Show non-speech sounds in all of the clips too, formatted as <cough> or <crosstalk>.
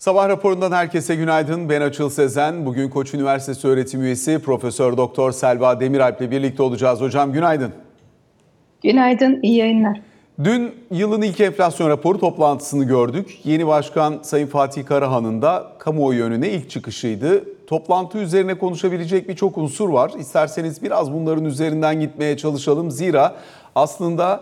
Sabah raporundan herkese günaydın. Ben Açıl Sezen. Bugün Koç Üniversitesi öğretim üyesi Profesör Doktor Selva Demiralp ile birlikte olacağız. Hocam günaydın. Günaydın, iyi yayınlar. Dün yılın ilk enflasyon raporu toplantısını gördük. Yeni Başkan Sayın Fatih Karahan'ın da kamuoyu önüne ilk çıkışıydı. Toplantı üzerine konuşabilecek birçok unsur var. İsterseniz biraz bunların üzerinden gitmeye çalışalım. Zira aslında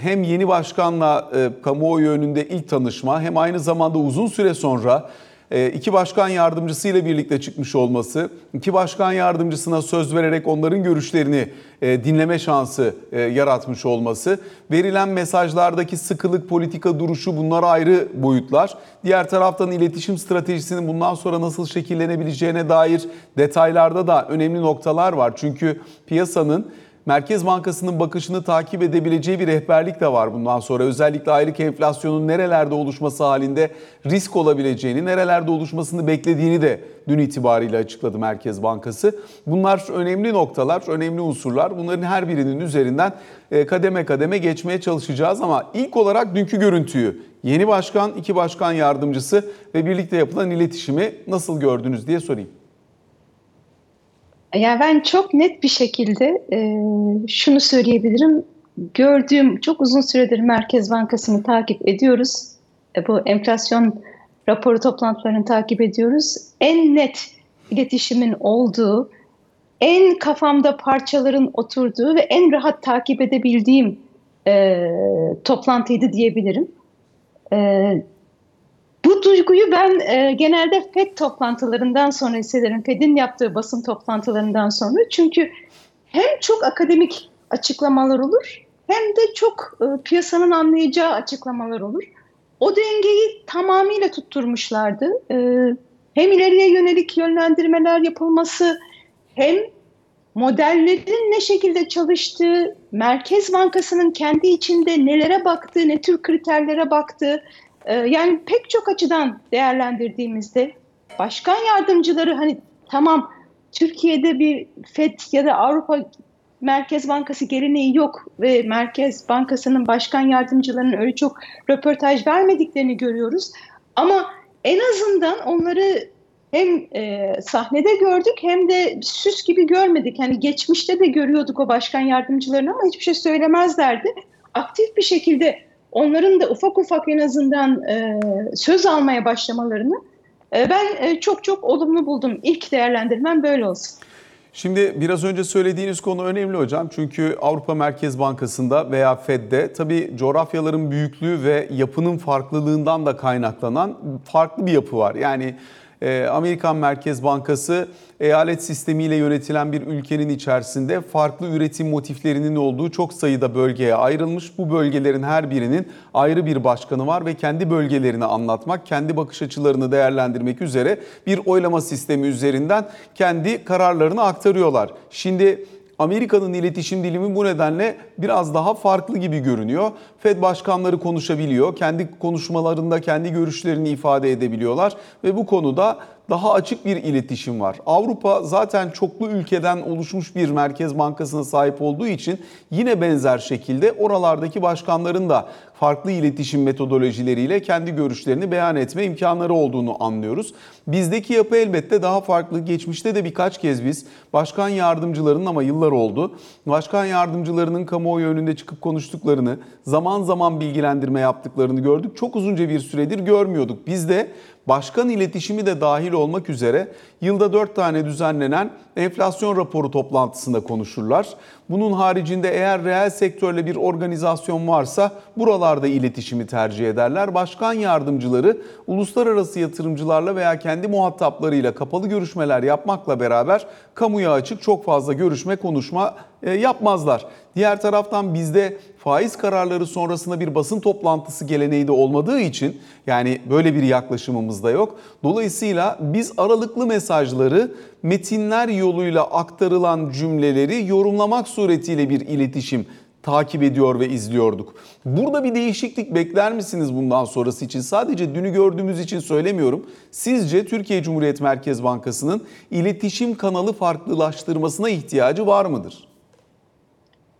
hem yeni başkanla e, kamuoyu önünde ilk tanışma hem aynı zamanda uzun süre sonra e, iki başkan yardımcısıyla birlikte çıkmış olması, iki başkan yardımcısına söz vererek onların görüşlerini dinleme şansı yaratmış olması, verilen mesajlardaki sıkılık, politika duruşu bunlar ayrı boyutlar. Diğer taraftan iletişim stratejisinin bundan sonra nasıl şekillenebileceğine dair detaylarda da önemli noktalar var. Çünkü piyasanın Merkez Bankası'nın bakışını takip edebileceği bir rehberlik de var bundan sonra. Özellikle aylık enflasyonun nerelerde oluşması halinde risk olabileceğini, nerelerde oluşmasını beklediğini de dün itibariyle açıkladı Merkez Bankası. Bunlar önemli noktalar, önemli unsurlar. Bunların her birinin üzerinden e, kademe kademe geçmeye çalışacağız ama ilk olarak dünkü görüntüyü, yeni başkan, iki başkan yardımcısı ve birlikte yapılan iletişimi nasıl gördünüz diye sorayım. Yani ben çok net bir şekilde e, şunu söyleyebilirim. Gördüğüm çok uzun süredir Merkez Bankası'nı takip ediyoruz. E, bu enflasyon raporu toplantılarını takip ediyoruz. En net iletişimin olduğu, en kafamda parçaların oturduğu ve en rahat takip edebildiğim e, toplantıydı diyebilirim. E, bu duyguyu ben e, genelde FED toplantılarından sonra hissederim. FED'in yaptığı basın toplantılarından sonra. Çünkü hem çok akademik açıklamalar olur hem de çok e, piyasanın anlayacağı açıklamalar olur. O dengeyi tamamıyla tutturmuşlardı. E, hem ileriye yönelik yönlendirmeler yapılması hem modellerin ne şekilde çalıştığı, Merkez Bankası'nın kendi içinde nelere baktığı, ne tür kriterlere baktığı, yani pek çok açıdan değerlendirdiğimizde başkan yardımcıları hani tamam Türkiye'de bir FED ya da Avrupa Merkez Bankası geleneği yok ve Merkez Bankası'nın başkan yardımcılarının öyle çok röportaj vermediklerini görüyoruz. Ama en azından onları hem e, sahnede gördük hem de süs gibi görmedik. Hani geçmişte de görüyorduk o başkan yardımcılarını ama hiçbir şey söylemezlerdi. Aktif bir şekilde onların da ufak ufak en azından e, söz almaya başlamalarını e, ben e, çok çok olumlu buldum. İlk değerlendirmem böyle olsun. Şimdi biraz önce söylediğiniz konu önemli hocam. Çünkü Avrupa Merkez Bankası'nda veya Fed'de tabii coğrafyaların büyüklüğü ve yapının farklılığından da kaynaklanan farklı bir yapı var. Yani Amerikan Merkez Bankası eyalet sistemiyle yönetilen bir ülkenin içerisinde farklı üretim motiflerinin olduğu çok sayıda bölgeye ayrılmış. Bu bölgelerin her birinin ayrı bir başkanı var ve kendi bölgelerini anlatmak, kendi bakış açılarını değerlendirmek üzere bir oylama sistemi üzerinden kendi kararlarını aktarıyorlar. Şimdi Amerika'nın iletişim dilimi bu nedenle biraz daha farklı gibi görünüyor. Fed başkanları konuşabiliyor. Kendi konuşmalarında kendi görüşlerini ifade edebiliyorlar ve bu konuda daha açık bir iletişim var. Avrupa zaten çoklu ülkeden oluşmuş bir merkez bankasına sahip olduğu için yine benzer şekilde oralardaki başkanların da farklı iletişim metodolojileriyle kendi görüşlerini beyan etme imkanları olduğunu anlıyoruz. Bizdeki yapı elbette daha farklı. Geçmişte de birkaç kez biz başkan yardımcılarının ama yıllar oldu. Başkan yardımcılarının kamuoyu önünde çıkıp konuştuklarını, zaman zaman bilgilendirme yaptıklarını gördük. Çok uzunca bir süredir görmüyorduk. Biz de başkan iletişimi de dahil olmak üzere yılda 4 tane düzenlenen enflasyon raporu toplantısında konuşurlar. Bunun haricinde eğer reel sektörle bir organizasyon varsa buralarda iletişimi tercih ederler. Başkan yardımcıları uluslararası yatırımcılarla veya kendi muhataplarıyla kapalı görüşmeler yapmakla beraber kamuya açık çok fazla görüşme, konuşma yapmazlar. Diğer taraftan bizde faiz kararları sonrasında bir basın toplantısı geleneği de olmadığı için yani böyle bir yaklaşımımız da yok. Dolayısıyla biz aralıklı mesajları metinler yoluyla aktarılan cümleleri yorumlamak suretiyle bir iletişim takip ediyor ve izliyorduk. Burada bir değişiklik bekler misiniz bundan sonrası için? Sadece dünü gördüğümüz için söylemiyorum. Sizce Türkiye Cumhuriyet Merkez Bankası'nın iletişim kanalı farklılaştırmasına ihtiyacı var mıdır?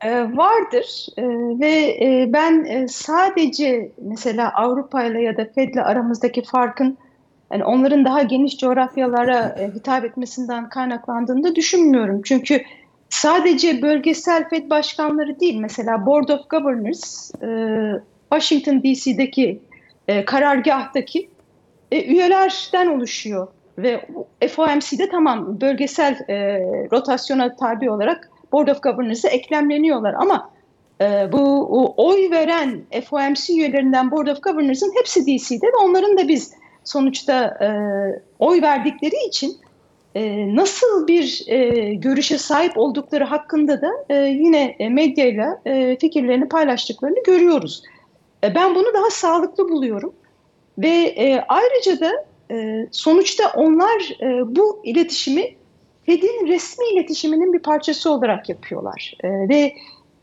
Ee, vardır ee, ve e, ben e, sadece mesela Avrupa ile ya da Fed'le aramızdaki farkın yani onların daha geniş coğrafyalara e, hitap etmesinden kaynaklandığını da düşünmüyorum. Çünkü sadece bölgesel FED başkanları değil, mesela Board of Governors, e, Washington DC'deki e, karargahtaki e, üyelerden oluşuyor. Ve FOMC'de tamam bölgesel e, rotasyona tabi olarak Board of Governors'a eklemleniyorlar ama e, bu oy veren FOMC üyelerinden Board of Governors'ın hepsi DC'de ve onların da biz sonuçta e, oy verdikleri için e, nasıl bir e, görüşe sahip oldukları hakkında da e, yine medyayla e, fikirlerini paylaştıklarını görüyoruz. E, ben bunu daha sağlıklı buluyorum ve e, ayrıca da e, sonuçta onlar e, bu iletişimi Fed'in resmi iletişiminin bir parçası olarak yapıyorlar e, ve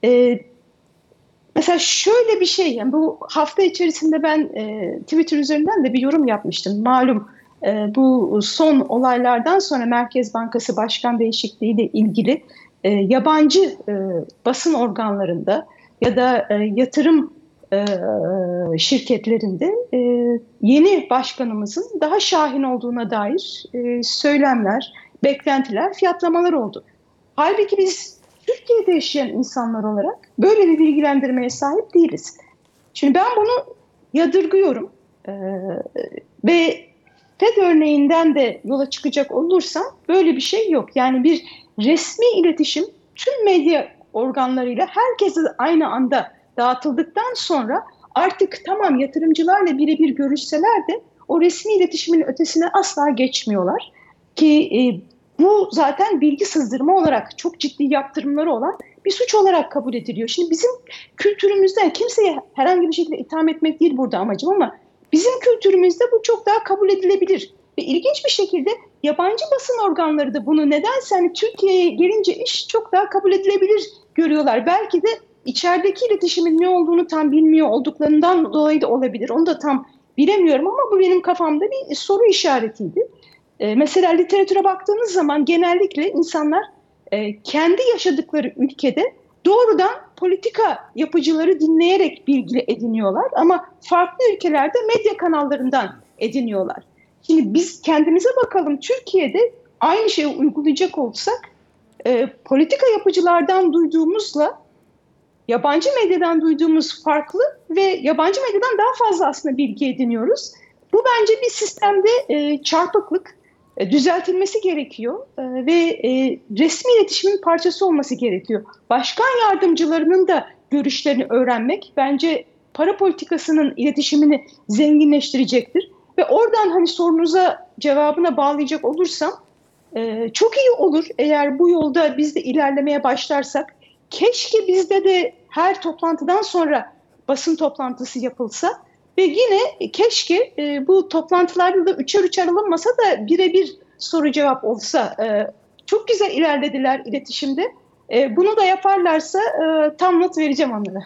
e, Mesela şöyle bir şey, yani bu hafta içerisinde ben e, Twitter üzerinden de bir yorum yapmıştım. Malum e, bu son olaylardan sonra Merkez Bankası Başkan değişikliği ile ilgili e, yabancı e, basın organlarında ya da e, yatırım e, şirketlerinde e, yeni başkanımızın daha şahin olduğuna dair e, söylemler, beklentiler, fiyatlamalar oldu. Halbuki biz Türkiye'de yaşayan insanlar olarak böyle bir bilgilendirmeye sahip değiliz. Şimdi ben bunu yadırgıyorum ee, ve FED örneğinden de yola çıkacak olursam böyle bir şey yok. Yani bir resmi iletişim tüm medya organlarıyla herkese aynı anda dağıtıldıktan sonra artık tamam yatırımcılarla birebir görüşseler de o resmi iletişimin ötesine asla geçmiyorlar. Ki e, bu zaten bilgi sızdırma olarak çok ciddi yaptırımları olan bir suç olarak kabul ediliyor. Şimdi bizim kültürümüzden kimseye herhangi bir şekilde itham etmek değil burada amacım ama bizim kültürümüzde bu çok daha kabul edilebilir. Ve ilginç bir şekilde yabancı basın organları da bunu nedense hani Türkiye'ye gelince iş çok daha kabul edilebilir görüyorlar. Belki de içerideki iletişimin ne olduğunu tam bilmiyor olduklarından dolayı da olabilir. Onu da tam bilemiyorum ama bu benim kafamda bir soru işaretiydi. E, mesela literatüre baktığınız zaman genellikle insanlar e, kendi yaşadıkları ülkede doğrudan politika yapıcıları dinleyerek bilgi ediniyorlar ama farklı ülkelerde medya kanallarından ediniyorlar. Şimdi biz kendimize bakalım Türkiye'de aynı şeyi uygulayacak olsak e, politika yapıcılardan duyduğumuzla yabancı medyadan duyduğumuz farklı ve yabancı medyadan daha fazla aslında bilgi ediniyoruz. Bu bence bir sistemde e, çarpıklık düzeltilmesi gerekiyor e, ve e, resmi iletişimin parçası olması gerekiyor. Başkan yardımcılarının da görüşlerini öğrenmek bence para politikasının iletişimini zenginleştirecektir. Ve oradan hani sorunuza cevabına bağlayacak olursam çok iyi olur eğer bu yolda biz de ilerlemeye başlarsak. Keşke bizde de her toplantıdan sonra basın toplantısı yapılsa ve yine keşke e, bu toplantılarda da üçer üçer alınmasa da birebir soru cevap olsa. E, çok güzel ilerlediler iletişimde. E, bunu da yaparlarsa e, tam not vereceğim onlara.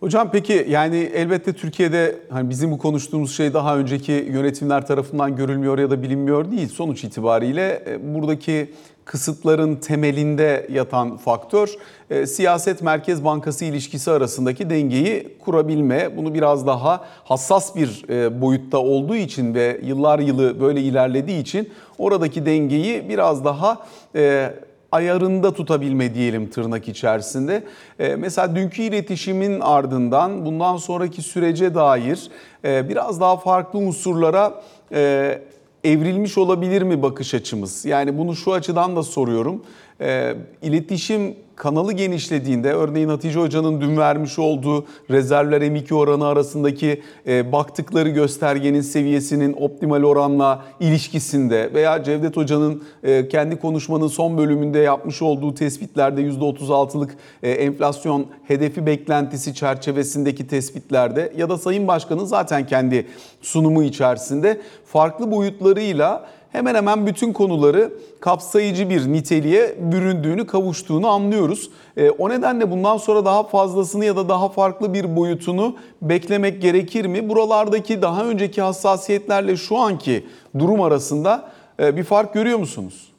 Hocam peki yani elbette Türkiye'de hani bizim bu konuştuğumuz şey daha önceki yönetimler tarafından görülmüyor ya da bilinmiyor değil. Sonuç itibariyle e, buradaki kısıtların temelinde yatan faktör e, siyaset merkez bankası ilişkisi arasındaki dengeyi kurabilme. Bunu biraz daha hassas bir e, boyutta olduğu için ve yıllar yılı böyle ilerlediği için oradaki dengeyi biraz daha e, ayarında tutabilme diyelim tırnak içerisinde. E, mesela dünkü iletişimin ardından bundan sonraki sürece dair e, biraz daha farklı unsurlara e, evrilmiş olabilir mi bakış açımız? Yani bunu şu açıdan da soruyorum. E, iletişim kanalı genişlediğinde örneğin Hatice Hoca'nın dün vermiş olduğu rezervler M2 oranı arasındaki e, baktıkları göstergenin seviyesinin optimal oranla ilişkisinde veya Cevdet Hoca'nın e, kendi konuşmanın son bölümünde yapmış olduğu tespitlerde %36'lık e, enflasyon hedefi beklentisi çerçevesindeki tespitlerde ya da Sayın Başkan'ın zaten kendi sunumu içerisinde farklı boyutlarıyla hemen hemen bütün konuları kapsayıcı bir niteliğe büründüğünü, kavuştuğunu anlıyoruz. E, o nedenle bundan sonra daha fazlasını ya da daha farklı bir boyutunu beklemek gerekir mi? Buralardaki daha önceki hassasiyetlerle şu anki durum arasında e, bir fark görüyor musunuz?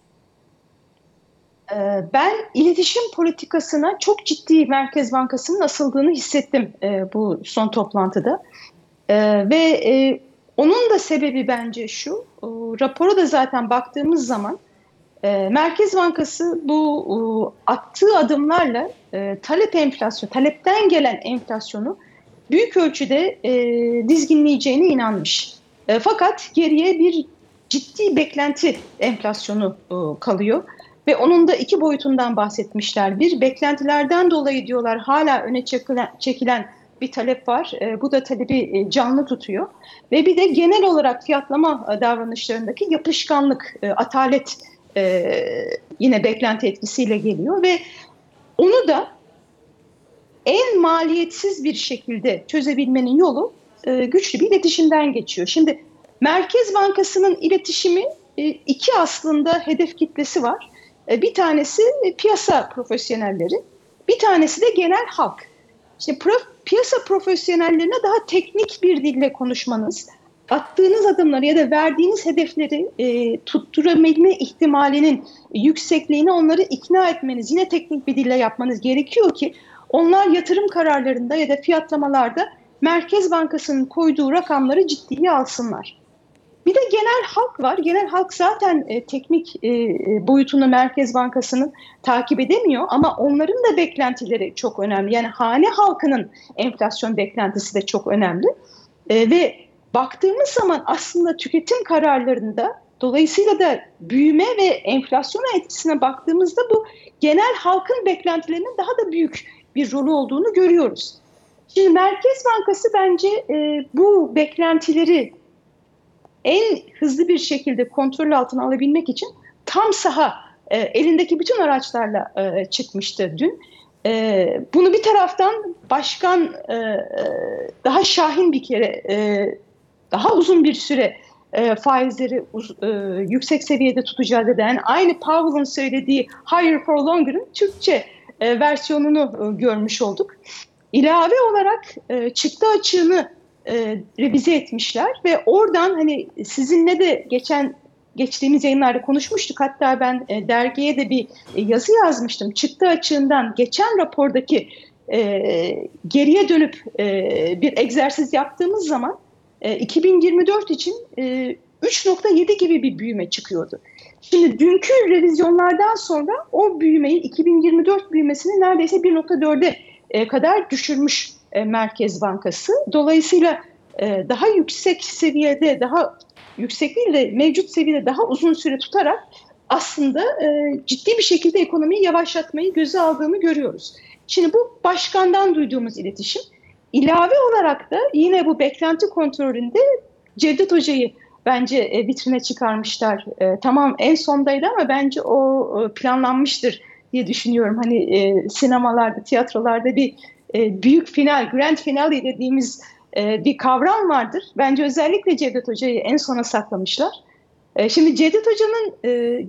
E, ben iletişim politikasına çok ciddi Merkez Bankası'nın asıldığını hissettim e, bu son toplantıda. Ve onun da sebebi bence şu, rapora da zaten baktığımız zaman e, Merkez Bankası bu attığı adımlarla e, talep enflasyon, talepten gelen enflasyonu büyük ölçüde e, dizginleyeceğine inanmış. fakat geriye bir ciddi beklenti enflasyonu kalıyor. Ve onun da iki boyutundan bahsetmişler. Bir, beklentilerden dolayı diyorlar hala öne çekilen, çekilen bir talep var. E, bu da talebi e, canlı tutuyor. Ve bir de genel olarak fiyatlama e, davranışlarındaki yapışkanlık, e, atalet e, yine beklenti etkisiyle geliyor ve onu da en maliyetsiz bir şekilde çözebilmenin yolu e, güçlü bir iletişimden geçiyor. Şimdi Merkez Bankası'nın iletişimi e, iki aslında hedef kitlesi var. E, bir tanesi piyasa profesyonelleri, bir tanesi de genel halk. İşte prof, piyasa profesyonellerine daha teknik bir dille konuşmanız, attığınız adımları ya da verdiğiniz hedefleri e, tutturabilme ihtimalinin yüksekliğini onları ikna etmeniz, yine teknik bir dille yapmanız gerekiyor ki onlar yatırım kararlarında ya da fiyatlamalarda Merkez Bankası'nın koyduğu rakamları ciddiye alsınlar. Bir de genel halk var. Genel halk zaten e, teknik e, e, boyutunu Merkez Bankası'nın takip edemiyor ama onların da beklentileri çok önemli. Yani hane halkının enflasyon beklentisi de çok önemli. E, ve baktığımız zaman aslında tüketim kararlarında dolayısıyla da büyüme ve enflasyon etkisine baktığımızda bu genel halkın beklentilerinin daha da büyük bir rolü olduğunu görüyoruz. Şimdi Merkez Bankası bence e, bu beklentileri en hızlı bir şekilde kontrol altına alabilmek için tam saha e, elindeki bütün araçlarla e, çıkmıştı dün. E, bunu bir taraftan başkan e, e daha şahin bir kere e, daha uzun bir süre e, faizleri e, yüksek seviyede tutacağız eden aynı Powell'ın söylediği higher for longer'ın Türkçe e, versiyonunu e, görmüş olduk. İlave olarak e, çıktı açığını e, revize etmişler ve oradan hani sizinle de geçen geçtiğimiz yayınlarda konuşmuştuk. Hatta ben e, dergiye de bir e, yazı yazmıştım. Çıktı açığından geçen rapordaki e, geriye dönüp e, bir egzersiz yaptığımız zaman e, 2024 için e, 3.7 gibi bir büyüme çıkıyordu. Şimdi dünkü revizyonlardan sonra o büyümeyi 2024 büyümesini neredeyse 1.4'e e, kadar düşürmüş e, Merkez Bankası. Dolayısıyla e, daha yüksek seviyede, daha yüksek değil de mevcut seviyede daha uzun süre tutarak aslında e, ciddi bir şekilde ekonomiyi yavaşlatmayı göze aldığını görüyoruz. Şimdi bu başkandan duyduğumuz iletişim. İlave olarak da yine bu beklenti kontrolünde Cevdet Hoca'yı bence vitrine çıkarmışlar. Tamam en sondaydı ama bence o planlanmıştır diye düşünüyorum. Hani sinemalarda, tiyatrolarda bir e, büyük final, grand finale dediğimiz e, bir kavram vardır. Bence özellikle Cevdet Hoca'yı en sona saklamışlar. E, şimdi Cevdet Hoca'nın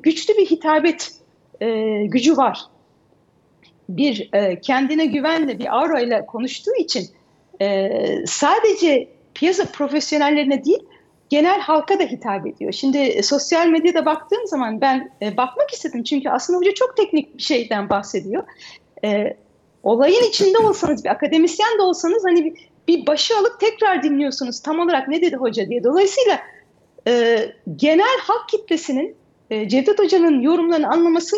güçlü bir hitabet gücü var. Bir kendine güvenle bir aura ile konuştuğu için sadece piyasa profesyonellerine değil genel halka da hitap ediyor. Şimdi sosyal medyada baktığım zaman ben bakmak istedim çünkü aslında hoca çok teknik bir şeyden bahsediyor. Olayın içinde olsanız bir akademisyen de olsanız hani bir, bir başı alıp tekrar dinliyorsunuz tam olarak ne dedi hoca diye. Dolayısıyla e, genel halk kitlesinin e, Cevdet Hoca'nın yorumlarını anlaması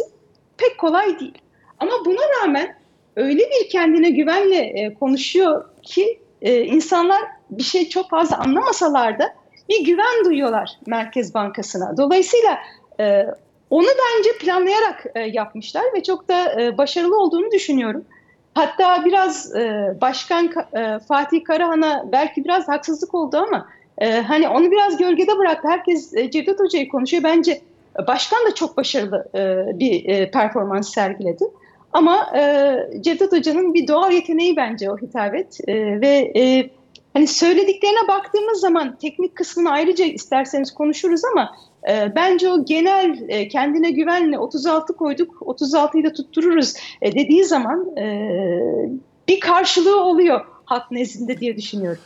pek kolay değil. Ama buna rağmen öyle bir kendine güvenle e, konuşuyor ki e, insanlar bir şey çok fazla anlamasalar da bir güven duyuyorlar Merkez Bankası'na. Dolayısıyla e, onu bence planlayarak e, yapmışlar ve çok da e, başarılı olduğunu düşünüyorum. Hatta biraz e, Başkan e, Fatih Karahan'a belki biraz haksızlık oldu ama e, hani onu biraz gölgede bıraktı. Herkes e, Cevdet Hoca'yı konuşuyor. Bence başkan da çok başarılı e, bir e, performans sergiledi. Ama e, Cevdet Hoca'nın bir doğal yeteneği bence o hitabet e, ve e, hani söylediklerine baktığımız zaman teknik kısmını ayrıca isterseniz konuşuruz ama e, bence o genel e, kendine güvenle 36 koyduk 36'yı da tuttururuz e, dediği zaman e, bir karşılığı oluyor halk nezdinde diye düşünüyorum.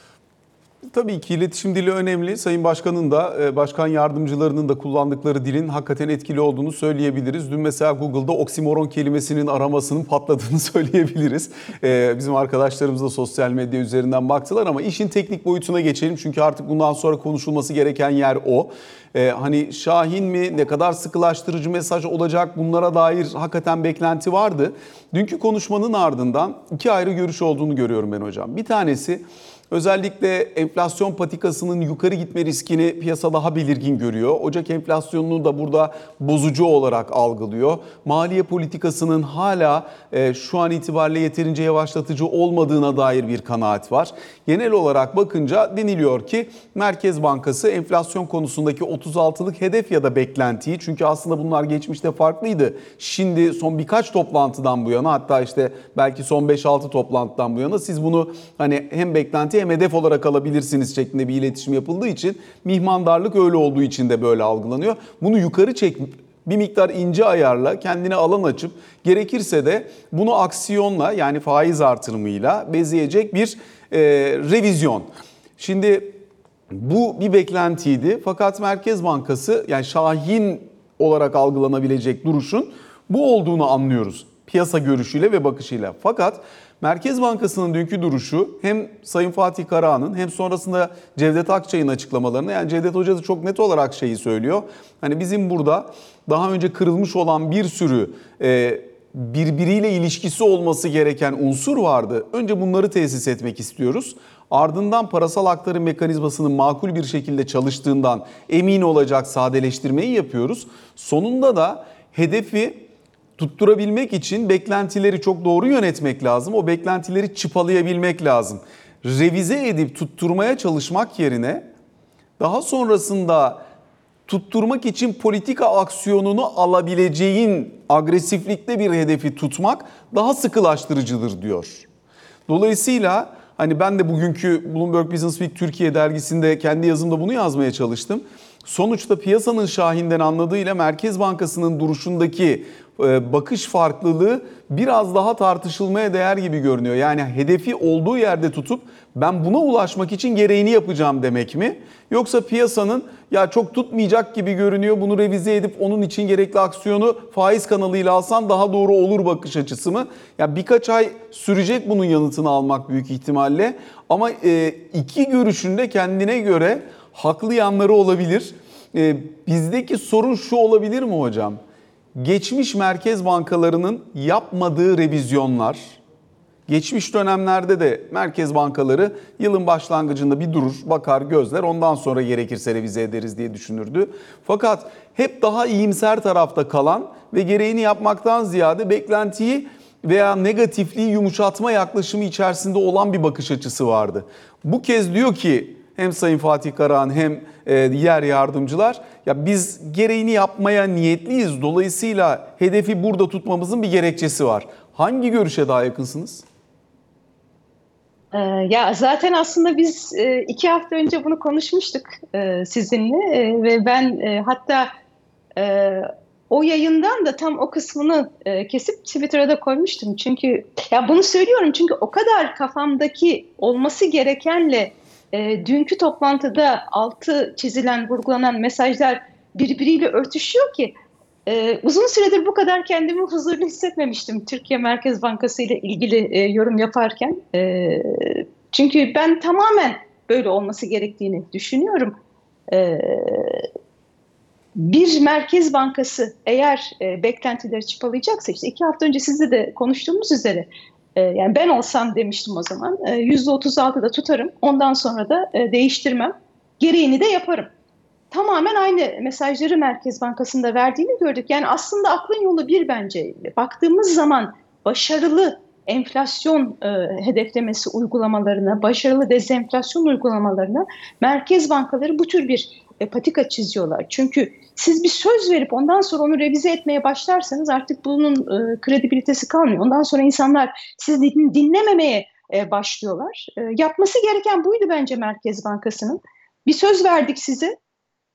Tabii ki iletişim dili önemli. Sayın Başkan'ın da, e, başkan yardımcılarının da kullandıkları dilin hakikaten etkili olduğunu söyleyebiliriz. Dün mesela Google'da oksimoron kelimesinin aramasının patladığını <laughs> söyleyebiliriz. E, bizim arkadaşlarımız da sosyal medya üzerinden baktılar ama işin teknik boyutuna geçelim. Çünkü artık bundan sonra konuşulması gereken yer o. E, hani Şahin mi, ne kadar sıkılaştırıcı mesaj olacak bunlara dair hakikaten beklenti vardı. Dünkü konuşmanın ardından iki ayrı görüş olduğunu görüyorum ben hocam. Bir tanesi Özellikle enflasyon patikasının yukarı gitme riskini piyasa daha belirgin görüyor. Ocak enflasyonunu da burada bozucu olarak algılıyor. Maliye politikasının hala e, şu an itibariyle yeterince yavaşlatıcı olmadığına dair bir kanaat var. Genel olarak bakınca deniliyor ki Merkez Bankası enflasyon konusundaki 36'lık hedef ya da beklentiyi çünkü aslında bunlar geçmişte farklıydı. Şimdi son birkaç toplantıdan bu yana hatta işte belki son 5-6 toplantıdan bu yana siz bunu hani hem beklenti hem hedef olarak alabilirsiniz şeklinde bir iletişim yapıldığı için mihmandarlık öyle olduğu için de böyle algılanıyor. Bunu yukarı çek bir miktar ince ayarla kendine alan açıp gerekirse de bunu aksiyonla yani faiz artırımıyla bezeyecek bir e, revizyon. Şimdi bu bir beklentiydi fakat Merkez Bankası yani Şahin olarak algılanabilecek duruşun bu olduğunu anlıyoruz piyasa görüşüyle ve bakışıyla. Fakat Merkez Bankası'nın dünkü duruşu hem Sayın Fatih Karahan'ın hem sonrasında Cevdet Akçay'ın açıklamalarını yani Cevdet Hoca da çok net olarak şeyi söylüyor. Hani bizim burada daha önce kırılmış olan bir sürü e, birbiriyle ilişkisi olması gereken unsur vardı. Önce bunları tesis etmek istiyoruz. Ardından parasal aktarım mekanizmasının makul bir şekilde çalıştığından emin olacak sadeleştirmeyi yapıyoruz. Sonunda da hedefi tutturabilmek için beklentileri çok doğru yönetmek lazım. O beklentileri çıpalayabilmek lazım. Revize edip tutturmaya çalışmak yerine daha sonrasında tutturmak için politika aksiyonunu alabileceğin agresiflikte bir hedefi tutmak daha sıkılaştırıcıdır diyor. Dolayısıyla hani ben de bugünkü Bloomberg Business Week Türkiye dergisinde kendi yazımda bunu yazmaya çalıştım. Sonuçta piyasanın şahinden anladığıyla Merkez Bankası'nın duruşundaki bakış farklılığı biraz daha tartışılmaya değer gibi görünüyor. Yani hedefi olduğu yerde tutup ben buna ulaşmak için gereğini yapacağım demek mi? Yoksa piyasanın ya çok tutmayacak gibi görünüyor bunu revize edip onun için gerekli aksiyonu faiz kanalıyla alsan daha doğru olur bakış açısı mı? Ya birkaç ay sürecek bunun yanıtını almak büyük ihtimalle ama e, iki görüşünde kendine göre haklı yanları olabilir. E, bizdeki sorun şu olabilir mi hocam? Geçmiş merkez bankalarının yapmadığı revizyonlar, geçmiş dönemlerde de merkez bankaları yılın başlangıcında bir durur, bakar, gözler ondan sonra gerekirse revize ederiz diye düşünürdü. Fakat hep daha iyimser tarafta kalan ve gereğini yapmaktan ziyade beklentiyi veya negatifliği yumuşatma yaklaşımı içerisinde olan bir bakış açısı vardı. Bu kez diyor ki hem Sayın Fatih Karahan hem diğer yardımcılar ya biz gereğini yapmaya niyetliyiz. Dolayısıyla hedefi burada tutmamızın bir gerekçesi var. Hangi görüşe daha yakınsınız? Ee, ya zaten aslında biz e, iki hafta önce bunu konuşmuştuk e, sizinle ve ben hatta o yayından da tam o kısmını kesip Twitter'a da koymuştum. Çünkü ya bunu söylüyorum çünkü o kadar kafamdaki olması gerekenle e, dünkü toplantıda altı çizilen, vurgulanan mesajlar birbiriyle örtüşüyor ki e, uzun süredir bu kadar kendimi huzurlu hissetmemiştim Türkiye Merkez Bankası ile ilgili e, yorum yaparken. E, çünkü ben tamamen böyle olması gerektiğini düşünüyorum. E, bir merkez bankası eğer e, beklentileri çıpalayacaksa işte iki hafta önce sizle de konuştuğumuz üzere ee, yani ben olsam demiştim o zaman e, yüzde 36'da tutarım ondan sonra da e, değiştirmem gereğini de yaparım. Tamamen aynı mesajları Merkez Bankası'nda verdiğini gördük. Yani aslında aklın yolu bir bence. Baktığımız zaman başarılı enflasyon e, hedeflemesi uygulamalarına, başarılı dezenflasyon uygulamalarına merkez bankaları bu tür bir e, patika çiziyorlar. Çünkü siz bir söz verip ondan sonra onu revize etmeye başlarsanız artık bunun e, kredibilitesi kalmıyor. Ondan sonra insanlar sizi din, dinlememeye e, başlıyorlar. E, yapması gereken buydu bence Merkez Bankası'nın. Bir söz verdik size.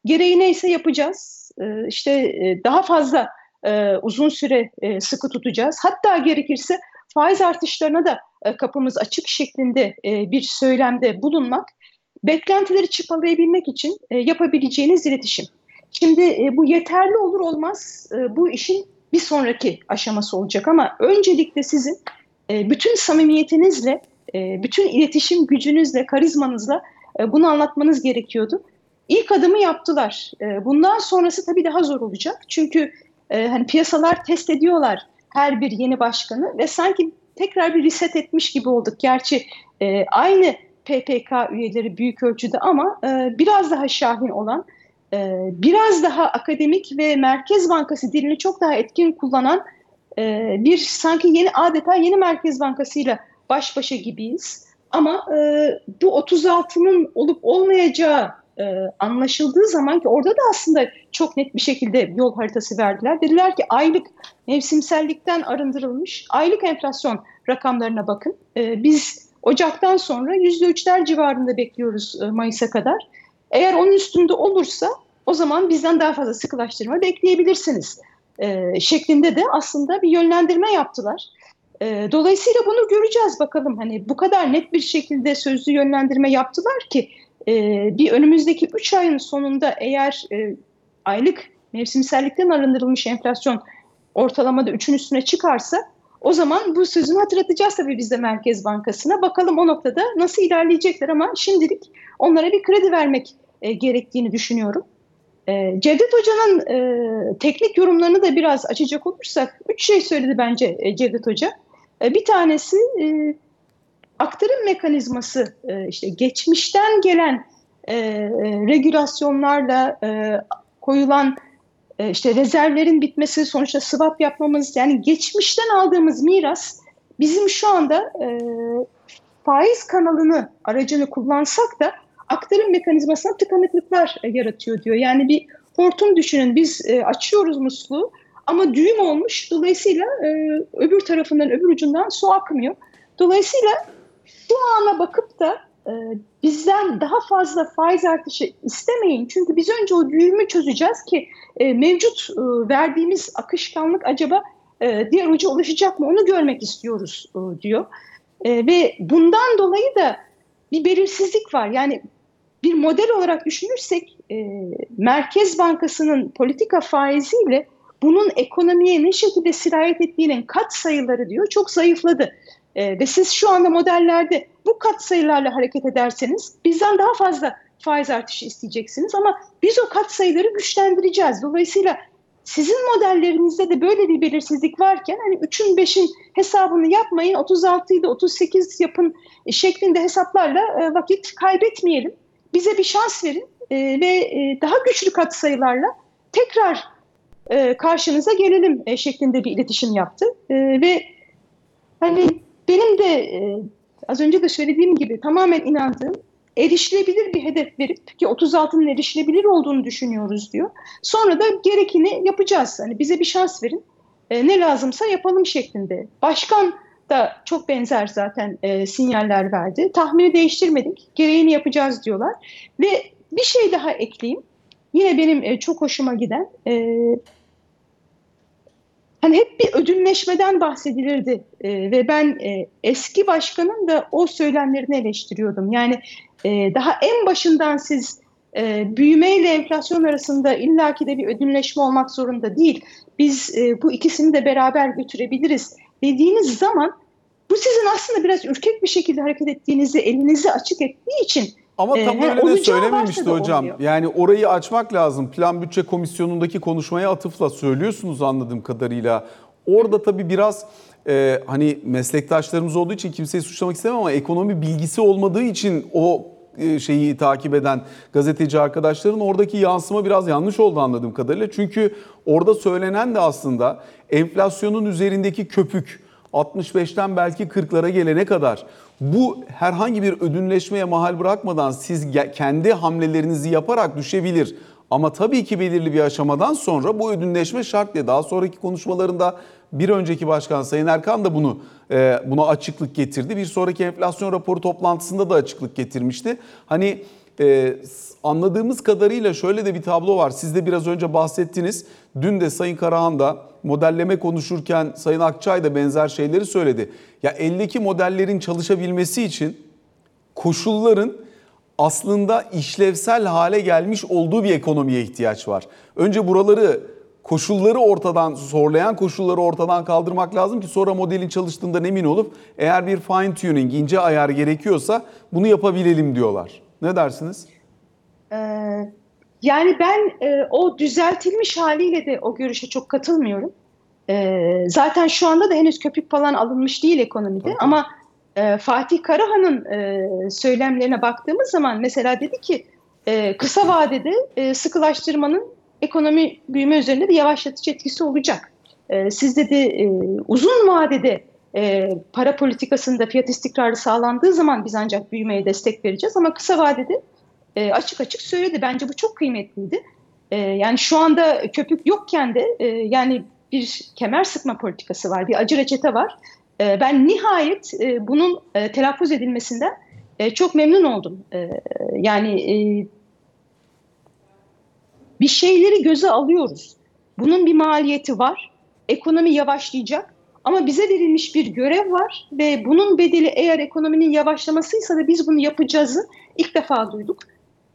Gereği neyse yapacağız. E, işte e, daha fazla e, uzun süre e, sıkı tutacağız. Hatta gerekirse faiz artışlarına da e, kapımız açık şeklinde e, bir söylemde bulunmak beklentileri çıpalayabilmek için e, yapabileceğiniz iletişim. Şimdi e, bu yeterli olur olmaz e, bu işin bir sonraki aşaması olacak ama öncelikle sizin e, bütün samimiyetinizle, e, bütün iletişim gücünüzle, karizmanızla e, bunu anlatmanız gerekiyordu. İlk adımı yaptılar. E, bundan sonrası tabii daha zor olacak. Çünkü e, hani piyasalar test ediyorlar her bir yeni başkanı ve sanki tekrar bir reset etmiş gibi olduk. Gerçi e, aynı PPK üyeleri büyük ölçüde ama e, biraz daha şahin olan, e, biraz daha akademik ve Merkez Bankası dilini çok daha etkin kullanan e, bir sanki yeni adeta yeni Merkez Bankası ile baş başa gibiyiz. Ama e, bu 36'nın olup olmayacağı e, anlaşıldığı zaman ki orada da aslında çok net bir şekilde yol haritası verdiler. Dediler ki aylık mevsimsellikten arındırılmış aylık enflasyon rakamlarına bakın. E, biz Ocak'tan sonra %3'ler civarında bekliyoruz e, Mayıs'a kadar. Eğer onun üstünde olursa o zaman bizden daha fazla sıkılaştırma bekleyebilirsiniz e, şeklinde de aslında bir yönlendirme yaptılar. E, dolayısıyla bunu göreceğiz bakalım. Hani bu kadar net bir şekilde sözlü yönlendirme yaptılar ki e, bir önümüzdeki 3 ayın sonunda eğer e, aylık mevsimsellikten arındırılmış enflasyon ortalamada 3'ün üstüne çıkarsa o zaman bu sözünü hatırlatacağız tabii biz de Merkez Bankası'na. Bakalım o noktada nasıl ilerleyecekler ama şimdilik onlara bir kredi vermek e, gerektiğini düşünüyorum. E, Cevdet Hoca'nın e, teknik yorumlarını da biraz açacak olursak, üç şey söyledi bence e, Cevdet Hoca. E, bir tanesi e, aktarım mekanizması, e, işte geçmişten gelen e, e, regülasyonlarla e, koyulan e, işte rezervlerin bitmesi, sonuçta swap yapmamız, yani geçmişten aldığımız miras bizim şu anda e, faiz kanalını, aracını kullansak da aktarım mekanizmasına tıkanıklıklar e, yaratıyor diyor. Yani bir hortum düşünün biz e, açıyoruz musluğu ama düğüm olmuş dolayısıyla e, öbür tarafından öbür ucundan su akmıyor. Dolayısıyla şu ana bakıp da bizden daha fazla faiz artışı istemeyin. Çünkü biz önce o düğümü çözeceğiz ki e, mevcut e, verdiğimiz akışkanlık acaba e, diğer uca ulaşacak mı onu görmek istiyoruz diyor. Ve bundan dolayı da bir belirsizlik var. Yani bir model olarak düşünürsek Merkez Bankası'nın politika faiziyle bunun ekonomiye ne şekilde sirayet ettiğinin kat sayıları diyor çok zayıfladı. E, ve siz şu anda modellerde bu kat sayılarla hareket ederseniz bizden daha fazla faiz artışı isteyeceksiniz ama biz o kat sayıları güçlendireceğiz. Dolayısıyla sizin modellerinizde de böyle bir belirsizlik varken hani 3'ün 5'in hesabını yapmayın 36'yı da 38 yapın şeklinde hesaplarla e, vakit kaybetmeyelim. Bize bir şans verin e, ve e, daha güçlü katsayılarla tekrar karşınıza gelelim şeklinde bir iletişim yaptı. Ve hani benim de e, az önce de söylediğim gibi tamamen inandığım erişilebilir bir hedef verip ki 36'nın erişilebilir olduğunu düşünüyoruz diyor. Sonra da gerekeni yapacağız. Hani bize bir şans verin. E, ne lazımsa yapalım şeklinde. Başkan da çok benzer zaten e, sinyaller verdi. Tahmini değiştirmedik. Gereğini yapacağız diyorlar. Ve bir şey daha ekleyeyim. Yine benim e, çok hoşuma giden e, hani hep bir ödünleşmeden bahsedilirdi e, ve ben e, eski başkanın da o söylemlerini eleştiriyordum. Yani e, daha en başından siz e, büyüme ile enflasyon arasında illaki de bir ödünleşme olmak zorunda değil. Biz e, bu ikisini de beraber götürebiliriz dediğiniz zaman bu sizin aslında biraz ürkek bir şekilde hareket ettiğinizi, elinizi açık ettiği için ama tam e, öyle de söylememişti hocam. oluyor. Yani orayı açmak lazım. Plan bütçe komisyonundaki konuşmaya atıfla söylüyorsunuz anladığım kadarıyla. Orada tabii biraz e, hani meslektaşlarımız olduğu için kimseyi suçlamak istemem ama ekonomi bilgisi olmadığı için o e, şeyi takip eden gazeteci arkadaşların oradaki yansıma biraz yanlış oldu anladığım kadarıyla. Çünkü orada söylenen de aslında enflasyonun üzerindeki köpük 65'ten belki 40'lara gelene kadar bu herhangi bir ödünleşmeye mahal bırakmadan siz kendi hamlelerinizi yaparak düşebilir. Ama tabii ki belirli bir aşamadan sonra bu ödünleşme şart diye daha sonraki konuşmalarında bir önceki başkan Sayın Erkan da bunu e, buna açıklık getirdi. Bir sonraki enflasyon raporu toplantısında da açıklık getirmişti. Hani e, anladığımız kadarıyla şöyle de bir tablo var. Siz de biraz önce bahsettiniz. Dün de Sayın Karahan da modelleme konuşurken Sayın Akçay da benzer şeyleri söyledi. Ya eldeki modellerin çalışabilmesi için koşulların aslında işlevsel hale gelmiş olduğu bir ekonomiye ihtiyaç var. Önce buraları koşulları ortadan zorlayan koşulları ortadan kaldırmak lazım ki sonra modelin çalıştığından emin olup eğer bir fine tuning ince ayar gerekiyorsa bunu yapabilelim diyorlar. Ne dersiniz? Ee, yani ben e, o düzeltilmiş haliyle de o görüşe çok katılmıyorum. E, zaten şu anda da henüz köpük falan alınmış değil ekonomide Tabii. ama e, Fatih Karahan'ın e, söylemlerine baktığımız zaman mesela dedi ki e, kısa vadede e, sıkılaştırmanın ekonomi büyüme üzerinde bir yavaşlatıcı etkisi olacak. E, siz dedi e, uzun vadede e, para politikasında fiyat istikrarı sağlandığı zaman biz ancak büyümeye destek vereceğiz ama kısa vadede e, açık açık söyledi. Bence bu çok kıymetliydi. E, yani şu anda köpük yokken de yani bir kemer sıkma politikası var, bir acı reçete var. Ben nihayet bunun e, telaffuz edilmesinden çok memnun oldum. Yani bir şeyleri göze alıyoruz. Bunun bir maliyeti var. Ekonomi yavaşlayacak. Ama bize verilmiş bir görev var ve bunun bedeli eğer ekonominin yavaşlamasıysa da biz bunu yapacağızı ilk defa duyduk.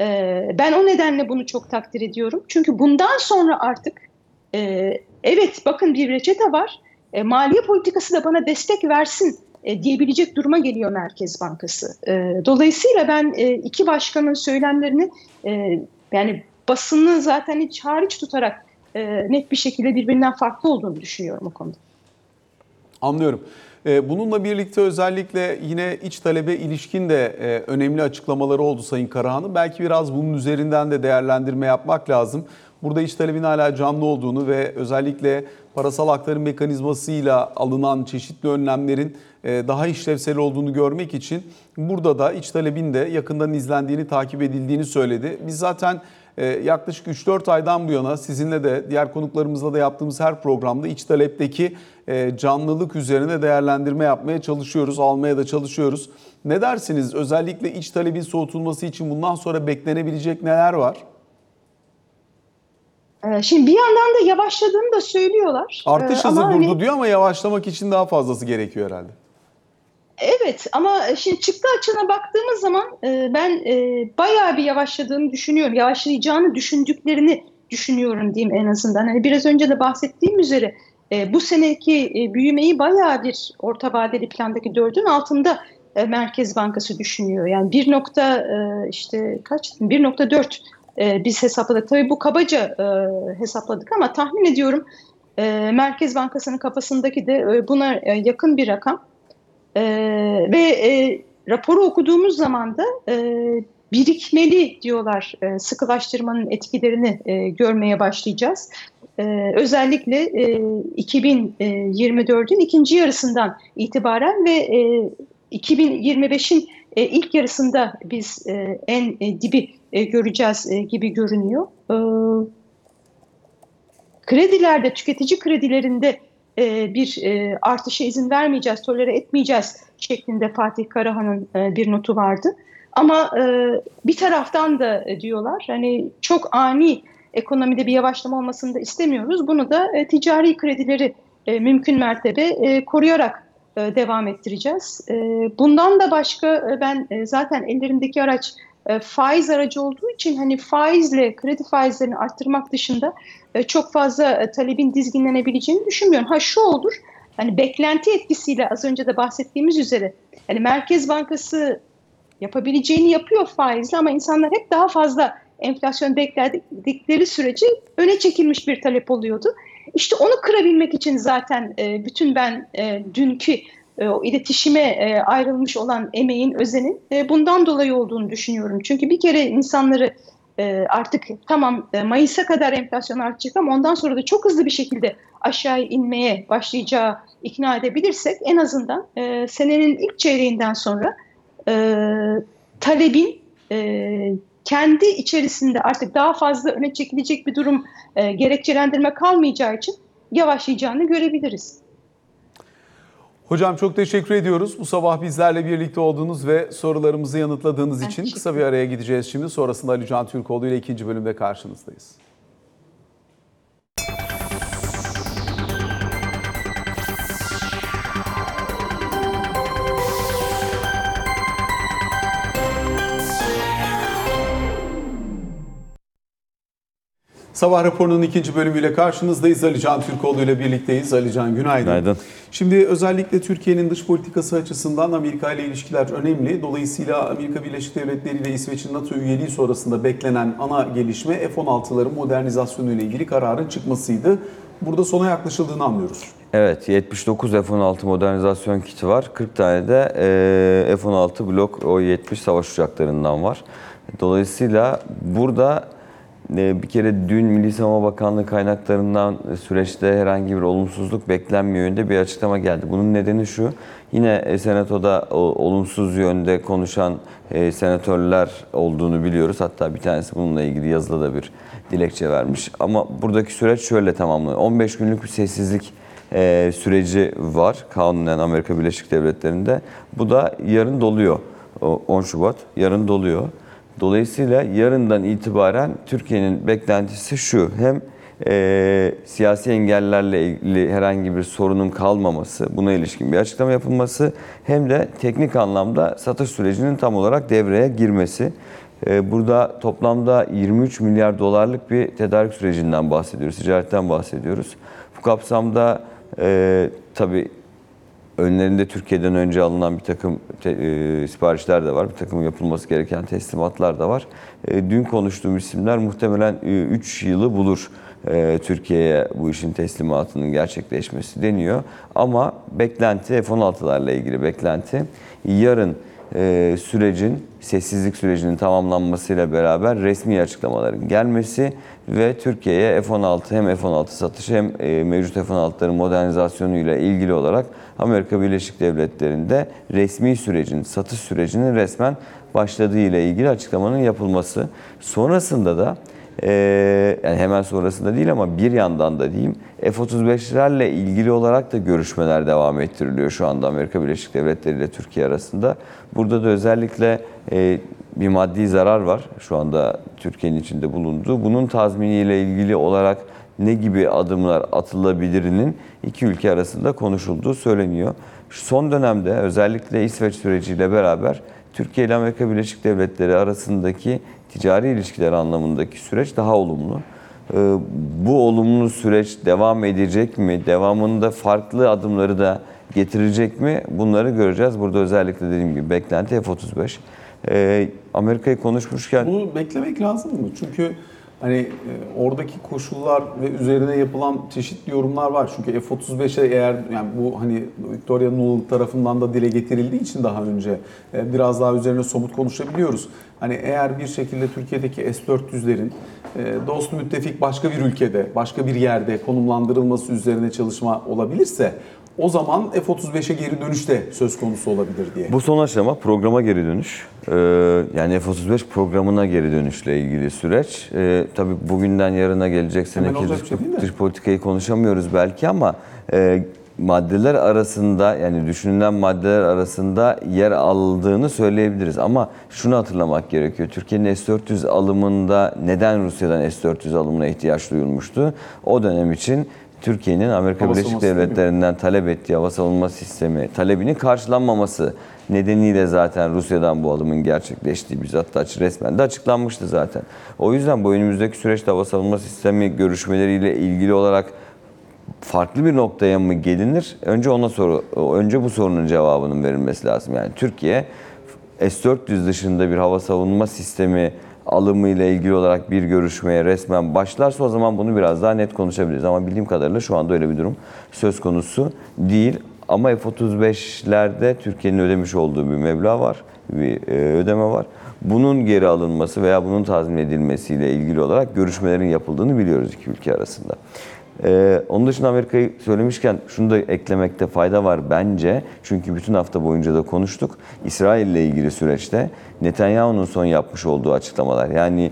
Ee, ben o nedenle bunu çok takdir ediyorum. Çünkü bundan sonra artık e, evet bakın bir reçete var. E, maliye politikası da bana destek versin e, diyebilecek duruma geliyor Merkez Bankası. E, dolayısıyla ben iki başkanın söylemlerini yani basını zaten hiç hariç tutarak net bir şekilde birbirinden farklı olduğunu düşünüyorum o konuda. Anlıyorum. Ee, Bununla birlikte özellikle yine iç talebe ilişkin de e, önemli açıklamaları oldu Sayın Karahan'ın. Belki biraz bunun üzerinden de değerlendirme yapmak lazım. Burada iç talebin hala canlı olduğunu ve özellikle parasal aktarım mekanizmasıyla alınan çeşitli önlemlerin e, daha işlevsel olduğunu görmek için burada da iç talebin de yakından izlendiğini, takip edildiğini söyledi. Biz zaten yaklaşık 3-4 aydan bu yana sizinle de diğer konuklarımızla da yaptığımız her programda iç talepteki e, canlılık üzerine değerlendirme yapmaya çalışıyoruz, almaya da çalışıyoruz. Ne dersiniz? Özellikle iç talebin soğutulması için bundan sonra beklenebilecek neler var? Ee, Şimdi bir yandan da yavaşladığını da söylüyorlar. Artış Ee, hızı durdu hani- diyor ama yavaşlamak için daha fazlası gerekiyor herhalde. Evet ama şimdi çıktı açığına baktığımız zaman e, ben e, bayağı bir yavaşladığını düşünüyorum. Yavaşlayacağını düşündüklerini düşünüyorum diyeyim en azından. Hani biraz önce de bahsettiğim üzere e, bu seneki e, büyümeyi bayağı bir orta vadeli plandaki dördün altında e, Merkez Bankası düşünüyor. Yani 1 nokta e, işte kaç 1.4 e, biz hesapladık. Tabii bu kabaca e, hesapladık ama tahmin ediyorum e, Merkez Bankası'nın kafasındaki de e, buna e, yakın bir rakam. Ee, ve e, raporu okuduğumuz zaman da e, birikmeli diyorlar e, sıkılaştırmanın etkilerini e, görmeye başlayacağız. E, özellikle e, 2024'ün ikinci yarısından itibaren ve e, 2025'in e, ilk yarısında biz e, en e, dibi e, göreceğiz e, gibi görünüyor. E, kredilerde, tüketici kredilerinde e, bir e, artışa izin vermeyeceğiz, tolere etmeyeceğiz şeklinde Fatih Karahan'ın e, bir notu vardı. Ama e, bir taraftan da diyorlar hani çok ani ekonomide bir yavaşlama olmasını da istemiyoruz. Bunu da e, ticari kredileri e, mümkün mertebe e, koruyarak e, devam ettireceğiz. E, bundan da başka e, ben e, zaten ellerimdeki araç e, faiz aracı olduğu için hani faizle kredi faizlerini arttırmak dışında e, çok fazla e, talebin dizginlenebileceğini düşünmüyorum. Ha şu olur, hani beklenti etkisiyle az önce de bahsettiğimiz üzere, hani Merkez Bankası yapabileceğini yapıyor faizle ama insanlar hep daha fazla enflasyon bekledikleri sürece öne çekilmiş bir talep oluyordu. İşte onu kırabilmek için zaten bütün ben dünkü e, o iletişime e, ayrılmış olan emeğin, özenin e, bundan dolayı olduğunu düşünüyorum. Çünkü bir kere insanları e, artık tamam Mayıs'a kadar enflasyon artacak ama ondan sonra da çok hızlı bir şekilde aşağı inmeye başlayacağı ikna edebilirsek en azından senenin ilk çeyreğinden sonra talebin kendi içerisinde artık daha fazla öne çekilecek bir durum gerekçelendirme kalmayacağı için yavaşlayacağını görebiliriz. Hocam çok teşekkür ediyoruz. Bu sabah bizlerle birlikte olduğunuz ve sorularımızı yanıtladığınız ben için kısa bir araya gideceğiz şimdi. Sonrasında Ali Can Türkoğlu ile ikinci bölümde karşınızdayız. Sabah raporunun ikinci bölümüyle karşınızdayız. Ali Can Türkoğlu ile birlikteyiz. Ali Can günaydın. Günaydın. Şimdi özellikle Türkiye'nin dış politikası açısından Amerika ile ilişkiler önemli. Dolayısıyla Amerika Birleşik Devletleri ile İsveç'in NATO üyeliği sonrasında beklenen ana gelişme F-16'ların modernizasyonu ile ilgili kararın çıkmasıydı. Burada sona yaklaşıldığını anlıyoruz. Evet 79 F-16 modernizasyon kiti var. 40 tane de e, F-16 Blok O-70 savaş uçaklarından var. Dolayısıyla burada bir kere dün Milli Savunma Bakanlığı kaynaklarından e, süreçte herhangi bir olumsuzluk beklenmiyor yönde bir açıklama geldi. Bunun nedeni şu, yine e, Senato'da olumsuz yönde konuşan e, senatörler olduğunu biliyoruz. Hatta bir tanesi bununla ilgili yazılı da bir dilekçe vermiş. Ama buradaki süreç şöyle tamamlanıyor. 15 günlük bir sessizlik süreci var kanunen Amerika Birleşik Devletleri'nde. Bu da yarın doluyor. O 10 Şubat yarın doluyor. Dolayısıyla yarından itibaren Türkiye'nin beklentisi şu. Hem e, siyasi engellerle ilgili herhangi bir sorunun kalmaması, buna ilişkin bir açıklama yapılması hem de teknik anlamda satış sürecinin tam olarak devreye girmesi. E, burada toplamda 23 milyar dolarlık bir tedarik sürecinden bahsediyoruz, ticaretten bahsediyoruz. Bu kapsamda e, tabii önlerinde Türkiye'den önce alınan bir takım te, e, siparişler de var. Bir takım yapılması gereken teslimatlar da var. E, dün konuştuğum isimler muhtemelen 3 yılı bulur e, Türkiye'ye bu işin teslimatının gerçekleşmesi deniyor. Ama beklenti F-16'larla ilgili beklenti yarın e, sürecin, sessizlik sürecinin tamamlanmasıyla beraber resmi açıklamaların gelmesi ve Türkiye'ye F-16 hem F-16 satışı hem e, mevcut F-16'ların modernizasyonu ile ilgili olarak Amerika Birleşik Devletleri'nde resmi sürecin, satış sürecinin resmen başladığı ile ilgili açıklamanın yapılması. Sonrasında da yani hemen sonrasında değil ama bir yandan da diyeyim F-35'lerle ilgili olarak da görüşmeler devam ettiriliyor şu anda Amerika Birleşik Devletleri ile Türkiye arasında. Burada da özellikle e, bir maddi zarar var şu anda Türkiye'nin içinde bulunduğu. Bunun tazminiyle ilgili olarak ne gibi adımlar atılabilirinin iki ülke arasında konuşulduğu söyleniyor. Son dönemde özellikle İsveç süreciyle beraber Türkiye ile Amerika Birleşik Devletleri arasındaki ticari ilişkiler anlamındaki süreç daha olumlu. Ee, Bu olumlu süreç devam edecek mi? Devamında farklı adımları da getirecek mi? Bunları göreceğiz. Burada özellikle dediğim gibi beklenti F-35. Ee, Amerika'yı konuşmuşken Bunu beklemek lazım mı? Çünkü hani e, oradaki koşullar ve üzerine yapılan çeşitli yorumlar var. Çünkü F-35'e eğer yani bu hani Victoria Nuland tarafından da dile getirildiği için daha önce e, biraz daha üzerine somut konuşabiliyoruz. Hani eğer bir şekilde Türkiye'deki S-400'lerin e, dost müttefik başka bir ülkede, başka bir yerde konumlandırılması üzerine çalışma olabilirse o zaman F-35'e geri dönüş de söz konusu olabilir diye. Bu son aşama programa geri dönüş. Ee, yani F-35 programına geri dönüşle ilgili süreç. Ee, tabii bugünden yarına gelecek seneki dış, şey dış politikayı konuşamıyoruz belki ama e, maddeler arasında yani düşünülen maddeler arasında yer aldığını söyleyebiliriz. Ama şunu hatırlamak gerekiyor. Türkiye'nin S-400 alımında neden Rusya'dan S-400 alımına ihtiyaç duyulmuştu? O dönem için Türkiye'nin Amerika Hava Birleşik. Devletleri'nden talep ettiği hava savunma sistemi talebinin karşılanmaması nedeniyle zaten Rusya'dan bu alımın gerçekleştiği bizzat açı- resmen de açıklanmıştı zaten. O yüzden bu önümüzdeki süreçte hava savunma sistemi görüşmeleriyle ilgili olarak farklı bir noktaya mı gelinir? Önce ona soru, önce bu sorunun cevabının verilmesi lazım. Yani Türkiye S-400 dışında bir hava savunma sistemi alımı ile ilgili olarak bir görüşmeye resmen başlarsa o zaman bunu biraz daha net konuşabiliriz. Ama bildiğim kadarıyla şu anda öyle bir durum söz konusu değil. Ama F-35'lerde Türkiye'nin ödemiş olduğu bir meblağ var, bir e, ödeme var. Bunun geri alınması veya bunun tazmin edilmesiyle ilgili olarak görüşmelerin yapıldığını biliyoruz iki ülke arasında. Ee, onun dışında Amerika'yı söylemişken şunu da eklemekte fayda var bence. Çünkü bütün hafta boyunca da konuştuk. İsrail ile ilgili süreçte Netanyahu'nun son yapmış olduğu açıklamalar. Yani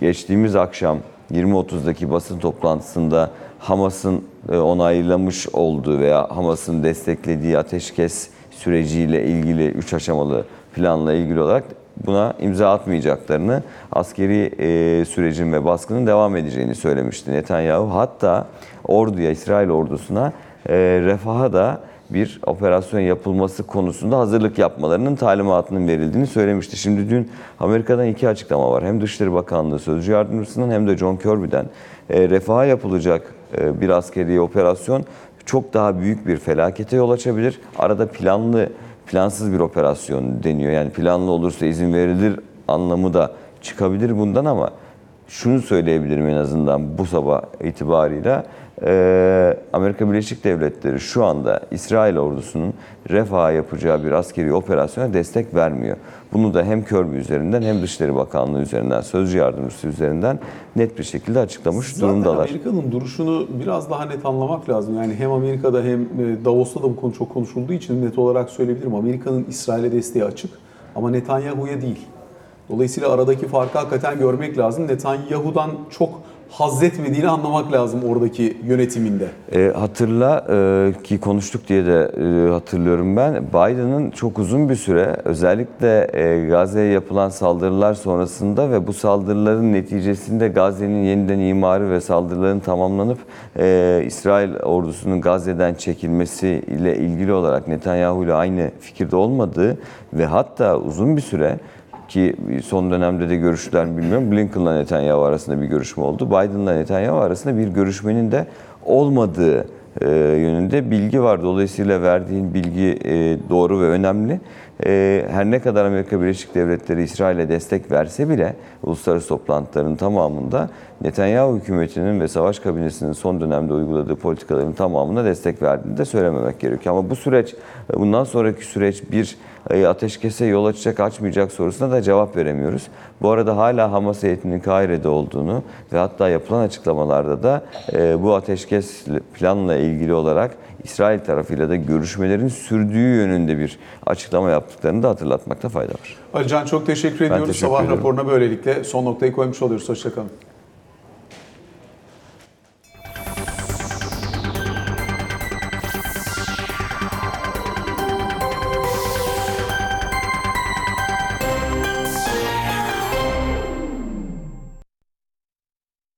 geçtiğimiz akşam 20.30'daki basın toplantısında Hamas'ın e, onaylamış olduğu veya Hamas'ın desteklediği ateşkes süreciyle ilgili 3 aşamalı planla ilgili olarak buna imza atmayacaklarını, askeri e, sürecin ve baskının devam edeceğini söylemişti Netanyahu. Hatta orduya, İsrail ordusuna e, refaha da bir operasyon yapılması konusunda hazırlık yapmalarının talimatının verildiğini söylemişti. Şimdi dün Amerika'dan iki açıklama var. Hem Dışişleri Bakanlığı Sözcü Yardımcısından hem de John Kirby'den e, refaha yapılacak e, bir askeri operasyon çok daha büyük bir felakete yol açabilir. Arada planlı, plansız bir operasyon deniyor. Yani planlı olursa izin verilir anlamı da çıkabilir bundan ama şunu söyleyebilirim en azından bu sabah itibarıyla. Ee, Amerika Birleşik Devletleri şu anda İsrail ordusunun refaha yapacağı bir askeri operasyona destek vermiyor. Bunu da hem Kirby üzerinden hem Dışişleri Bakanlığı üzerinden, Sözcü Yardımcısı üzerinden net bir şekilde açıklamış Zaten durumdalar. Amerika'nın duruşunu biraz daha net anlamak lazım. Yani hem Amerika'da hem e, Davos'ta da bu konu çok konuşulduğu için net olarak söyleyebilirim. Amerika'nın İsrail'e desteği açık ama Netanyahu'ya değil. Dolayısıyla aradaki farkı hakikaten görmek lazım. Netanyahu'dan çok haz etmediğini anlamak lazım oradaki yönetiminde. E, hatırla e, ki konuştuk diye de e, hatırlıyorum ben. Biden'ın çok uzun bir süre özellikle e, Gazze'ye yapılan saldırılar sonrasında ve bu saldırıların neticesinde Gazze'nin yeniden imarı ve saldırıların tamamlanıp e, İsrail ordusunun Gazze'den çekilmesi ile ilgili olarak Netanyahu ile aynı fikirde olmadığı ve hatta uzun bir süre ki son dönemde de görüştüler mi bilmiyorum. Blinken'la Netanyahu arasında bir görüşme oldu. Biden'la Netanyahu arasında bir görüşmenin de olmadığı e, yönünde bilgi var. Dolayısıyla verdiğin bilgi e, doğru ve önemli. E, her ne kadar Amerika Birleşik Devletleri İsrail'e destek verse bile uluslararası toplantıların tamamında Netanyahu hükümetinin ve savaş kabinesinin son dönemde uyguladığı politikaların tamamına destek verdiğini de söylememek gerekiyor. Ama bu süreç, bundan sonraki süreç bir ateşkese yol açacak açmayacak sorusuna da cevap veremiyoruz. Bu arada hala Hamas heyetinin Kahire'de olduğunu ve hatta yapılan açıklamalarda da e, bu ateşkes planla ilgili olarak İsrail tarafıyla da görüşmelerin sürdüğü yönünde bir açıklama yaptıklarını da hatırlatmakta fayda var. Alican çok teşekkür ediyoruz. teşekkür Sabah ederim. raporuna böylelikle son noktayı koymuş oluyoruz. Hoşçakalın.